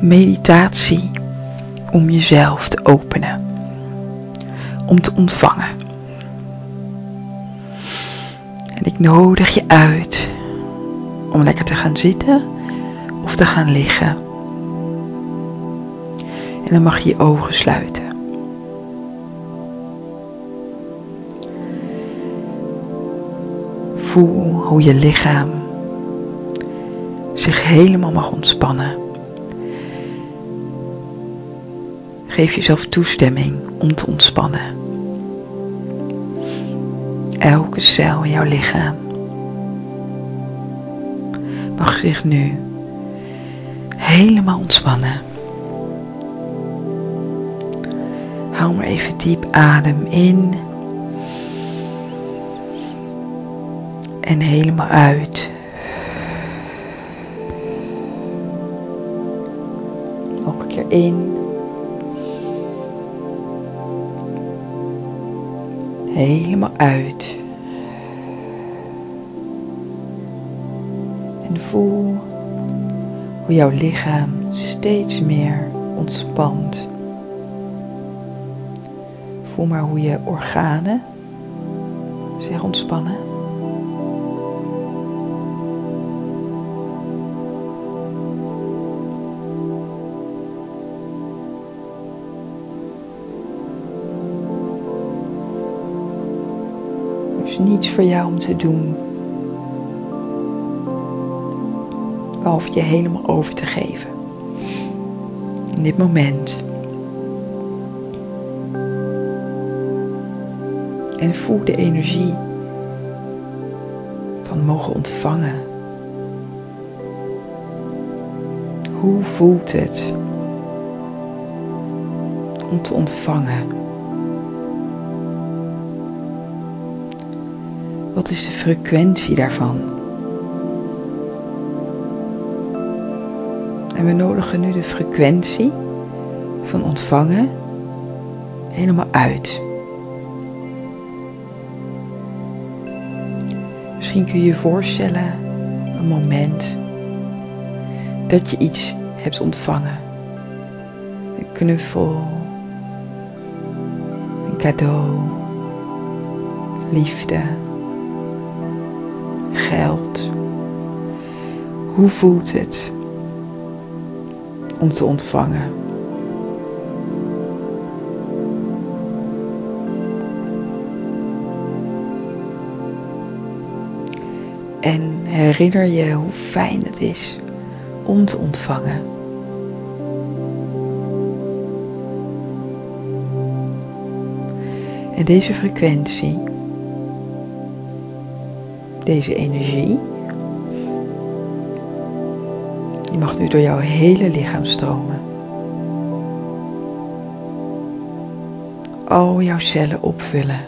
meditatie om jezelf te openen, om te ontvangen. En ik nodig je uit om lekker te gaan zitten of te gaan liggen. En dan mag je je ogen sluiten. Voel hoe je lichaam zich helemaal mag ontspannen. Geef jezelf toestemming om te ontspannen. Elke cel in jouw lichaam mag zich nu helemaal ontspannen. Hou maar even diep adem in. En helemaal uit. Nog een keer in. Helemaal uit. En voel hoe jouw lichaam steeds meer ontspant. Voel maar hoe je organen zich ontspannen. Niets voor jou om te doen. Behalve je helemaal over te geven. In dit moment. En voel de energie van mogen ontvangen. Hoe voelt het om te ontvangen? Wat is de frequentie daarvan? En we nodigen nu de frequentie van ontvangen helemaal uit. Misschien kun je je voorstellen een moment dat je iets hebt ontvangen. Een knuffel, een cadeau, liefde, Hoe voelt het om te ontvangen? En herinner je hoe fijn het is om te ontvangen. En deze frequentie, deze energie, die mag nu door jouw hele lichaam stromen. Al jouw cellen opvullen.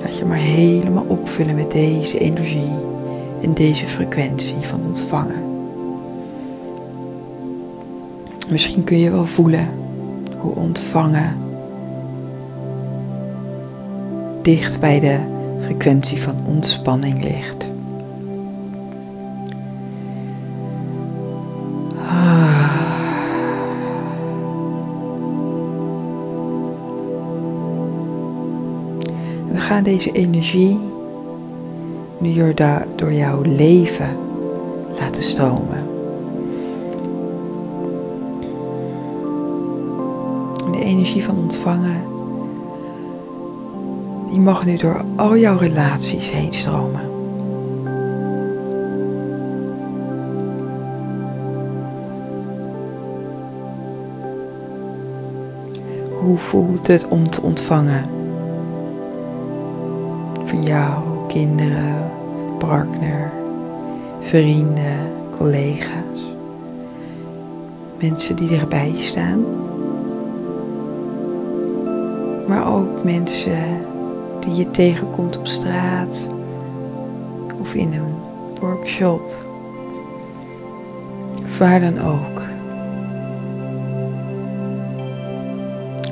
Laat je maar helemaal opvullen met deze energie en deze frequentie van ontvangen. Misschien kun je wel voelen hoe ontvangen dicht bij de frequentie van ontspanning ligt. Deze energie nu door jouw leven laten stromen. De energie van ontvangen, die mag nu door al jouw relaties heen stromen. Hoe voelt het om te ontvangen? Jou, kinderen, partner, vrienden, collega's. Mensen die erbij staan. Maar ook mensen die je tegenkomt op straat of in een workshop. Waar dan ook.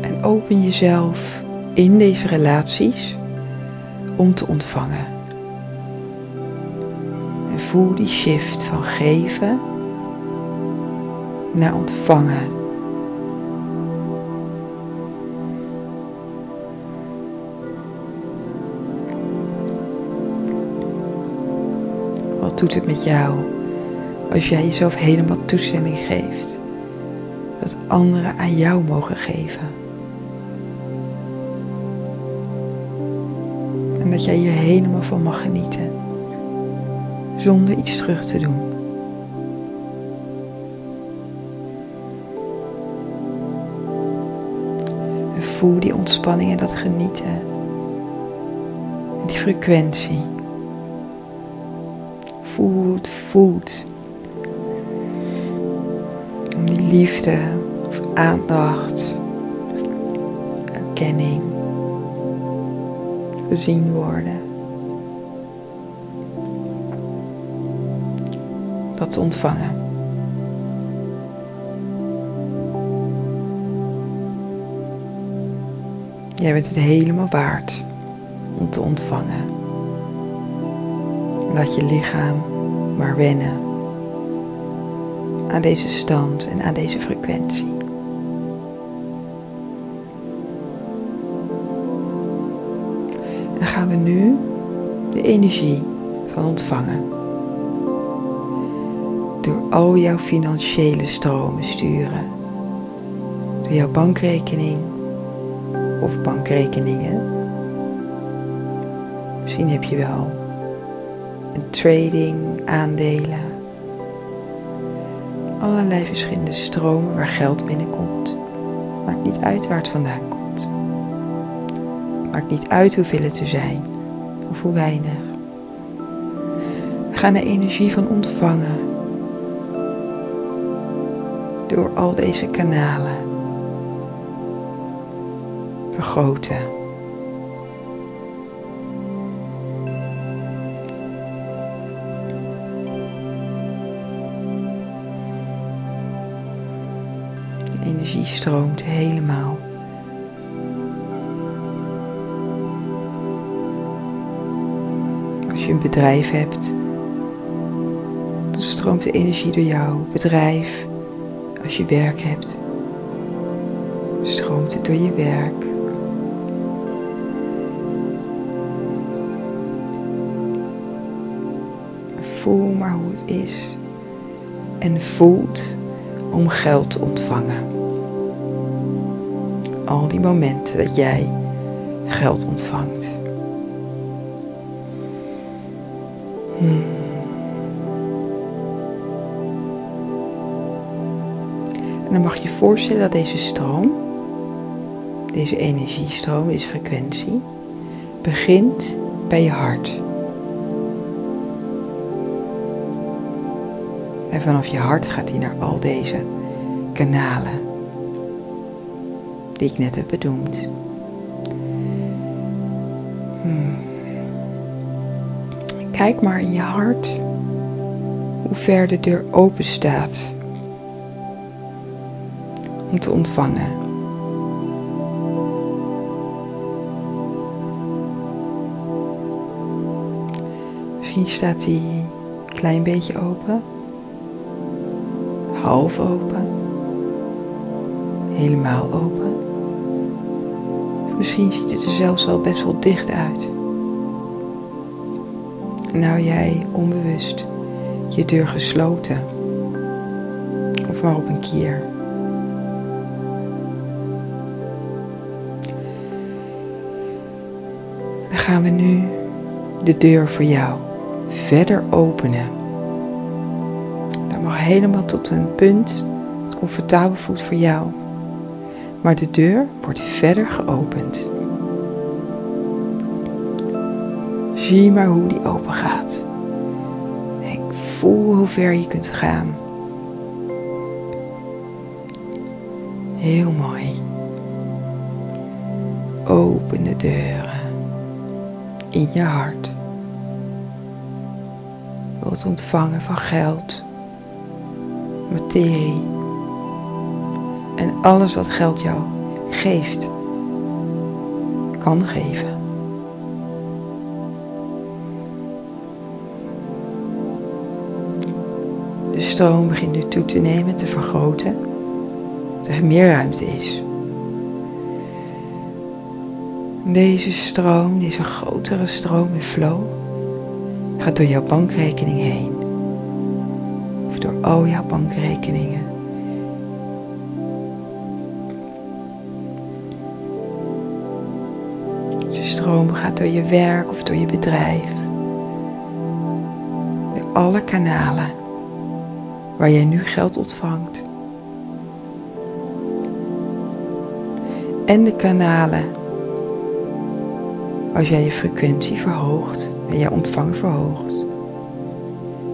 En open jezelf in deze relaties om te ontvangen. En voel die shift van geven naar ontvangen. Wat doet het met jou als jij jezelf helemaal toestemming geeft dat anderen aan jou mogen geven? En dat jij hier helemaal van mag genieten zonder iets terug te doen. En voel die ontspanning en dat genieten. En die frequentie. Voel voelt. Om die liefde of aandacht, erkenning, gezien worden. dat te ontvangen. Jij bent het helemaal waard om te ontvangen. Laat je lichaam maar wennen aan deze stand en aan deze frequentie. Gaan we nu de energie van ontvangen door al jouw financiële stromen sturen. Door jouw bankrekening of bankrekeningen. Misschien heb je wel een trading, aandelen. Allerlei verschillende stromen waar geld binnenkomt. Maakt niet uit waar het vandaan komt. Maakt niet uit hoeveel het er zijn of hoe weinig. We gaan de energie van ontvangen door al deze kanalen vergroten. De energie stroomt bedrijf hebt, dan stroomt de energie door jouw bedrijf als je werk hebt, stroomt het door je werk. Voel maar hoe het is. En voelt om geld te ontvangen. Al die momenten dat jij geld ontvangt. Hmm. En dan mag je je voorstellen dat deze stroom, deze energiestroom, deze frequentie, begint bij je hart. En vanaf je hart gaat hij naar al deze kanalen die ik net heb bedoeld. Kijk maar in je hart hoe ver de deur open staat om te ontvangen. Misschien staat hij een klein beetje open, half open, helemaal open. misschien ziet het er zelfs al best wel dicht uit. Nou jij onbewust je deur gesloten of maar op een kier. gaan we nu de deur voor jou verder openen. Dat mag helemaal tot een punt dat comfortabel voelt voor jou. Maar de deur wordt verder geopend. Zie maar hoe die open gaat. Ik voel hoe ver je kunt gaan. Heel mooi. Open de deuren in je hart. Wilt ontvangen van geld, materie en alles wat geld jou geeft, kan geven. Stroom begint nu toe te nemen, te vergroten. Dat er meer ruimte is. Deze stroom, deze grotere stroom in flow, gaat door jouw bankrekening heen. Of door al jouw bankrekeningen. De stroom gaat door je werk of door je bedrijf. Door alle kanalen waar jij nu geld ontvangt. En de kanalen als jij je frequentie verhoogt en je ontvang verhoogt,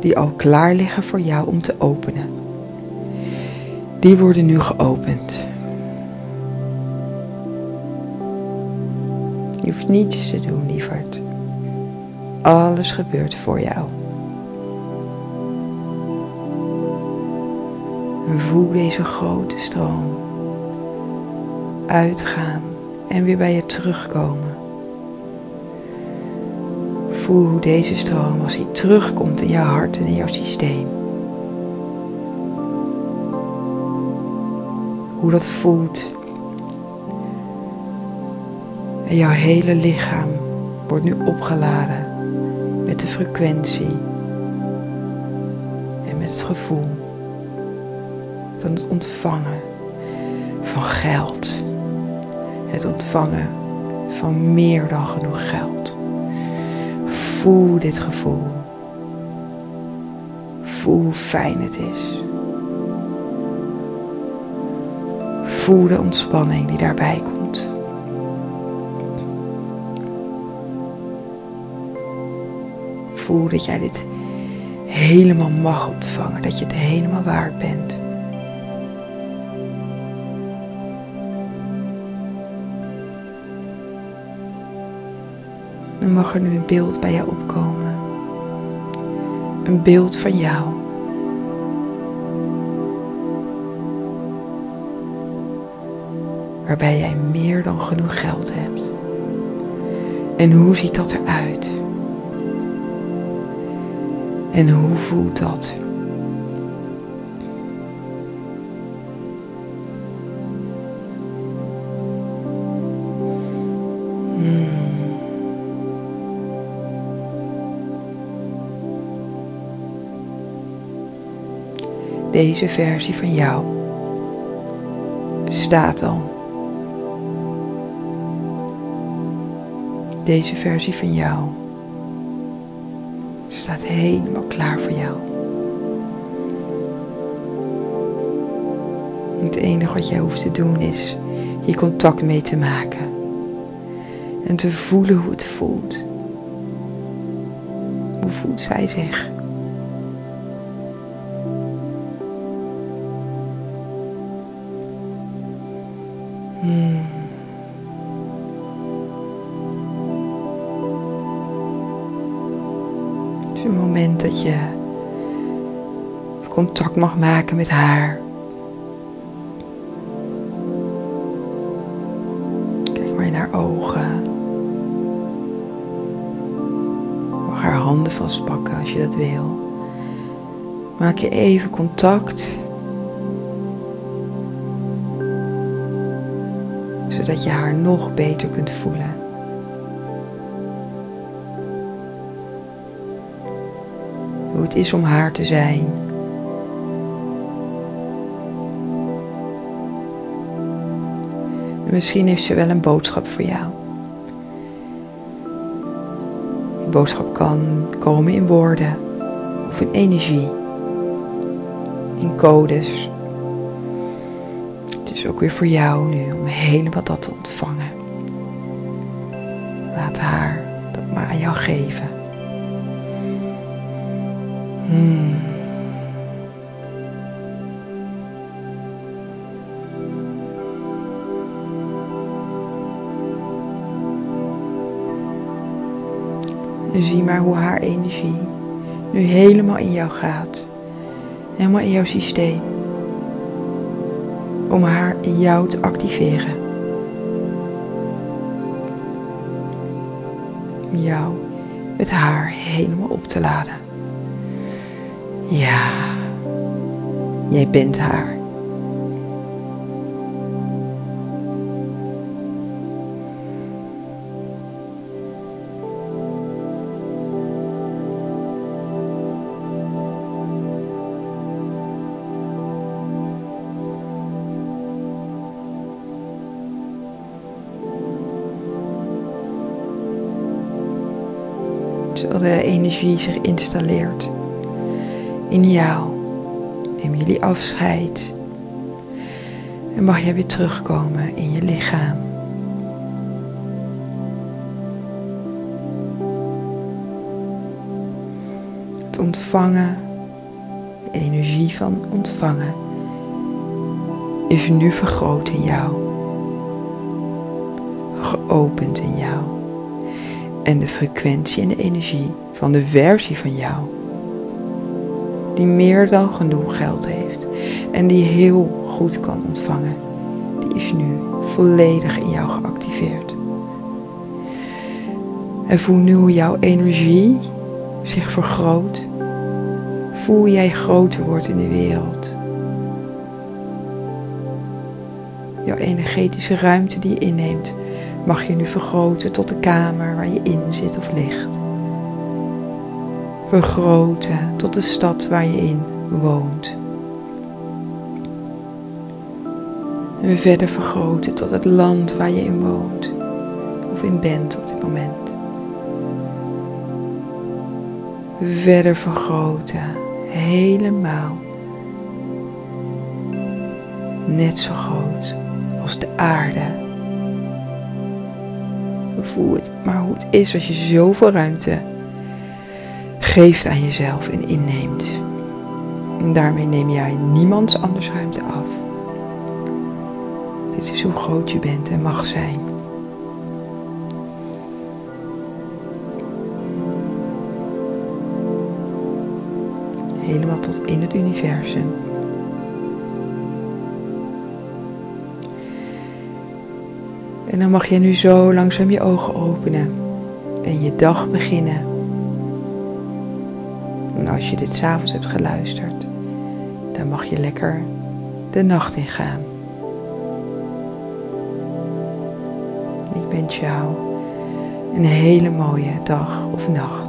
die al klaar liggen voor jou om te openen. Die worden nu geopend. Je hoeft niets te doen, lieverd. Alles gebeurt voor jou. En voel deze grote stroom uitgaan en weer bij je terugkomen. Voel hoe deze stroom, als hij terugkomt in jouw hart en in jouw systeem, hoe dat voelt. En jouw hele lichaam wordt nu opgeladen met de frequentie en met het gevoel het ontvangen van geld. Het ontvangen van meer dan genoeg geld. Voel dit gevoel. Voel hoe fijn het is. Voel de ontspanning die daarbij komt. Voel dat jij dit helemaal mag ontvangen, dat je het helemaal waard bent. Mag er nu een beeld bij jou opkomen. Een beeld van jou. Waarbij jij meer dan genoeg geld hebt. En hoe ziet dat eruit? En hoe voelt dat? Deze versie van jou bestaat al. Deze versie van jou staat helemaal klaar voor jou. Het enige wat jij hoeft te doen is hier contact mee te maken. En te voelen hoe het voelt. Hoe voelt zij zich? Een moment dat je contact mag maken met haar. Kijk maar in haar ogen. Mag haar handen vastpakken als je dat wil. Maak je even contact. zodat je haar nog beter kunt voelen. Het is om haar te zijn. En misschien heeft ze wel een boodschap voor jou. Die boodschap kan komen in woorden of in energie, in codes ook weer voor jou nu om helemaal dat te ontvangen. Laat haar dat maar aan jou geven. En zie maar hoe haar energie nu helemaal in jou gaat. Helemaal in jouw systeem om haar in jou te activeren. Om jou met haar helemaal op te laden. Ja, Jij bent haar. terwijl de energie zich installeert in jou. Neem jullie afscheid. En mag jij weer terugkomen in je lichaam. Het ontvangen, de energie van ontvangen, is nu vergroot in jou. Geopend in jou en de frequentie en de energie van de versie van jou, die meer dan genoeg geld heeft en die heel goed kan ontvangen, die is nu volledig in jou geactiveerd. En voel nu hoe jouw energie zich vergroot. Voel jij groter wordt in de wereld. Jouw energetische ruimte die je inneemt mag je nu vergroten tot de kamer waar je in zit of ligt. Vergroten tot de stad waar je in woont. En verder vergroten tot het land waar je in woont of in bent op dit moment. Verder vergroten, helemaal. Net zo groot als de aarde voel het, maar hoe het is als je zoveel ruimte geeft aan jezelf en inneemt. En daarmee neem jij niemands anders ruimte af. Dit is hoe groot je bent en mag zijn. Helemaal tot in het universum. En dan mag je nu zo langzaam je ogen openen en je dag beginnen. En als je dit s'avonds hebt geluisterd, dan mag je lekker de nacht ingaan. Ik wens jou een hele mooie dag of nacht.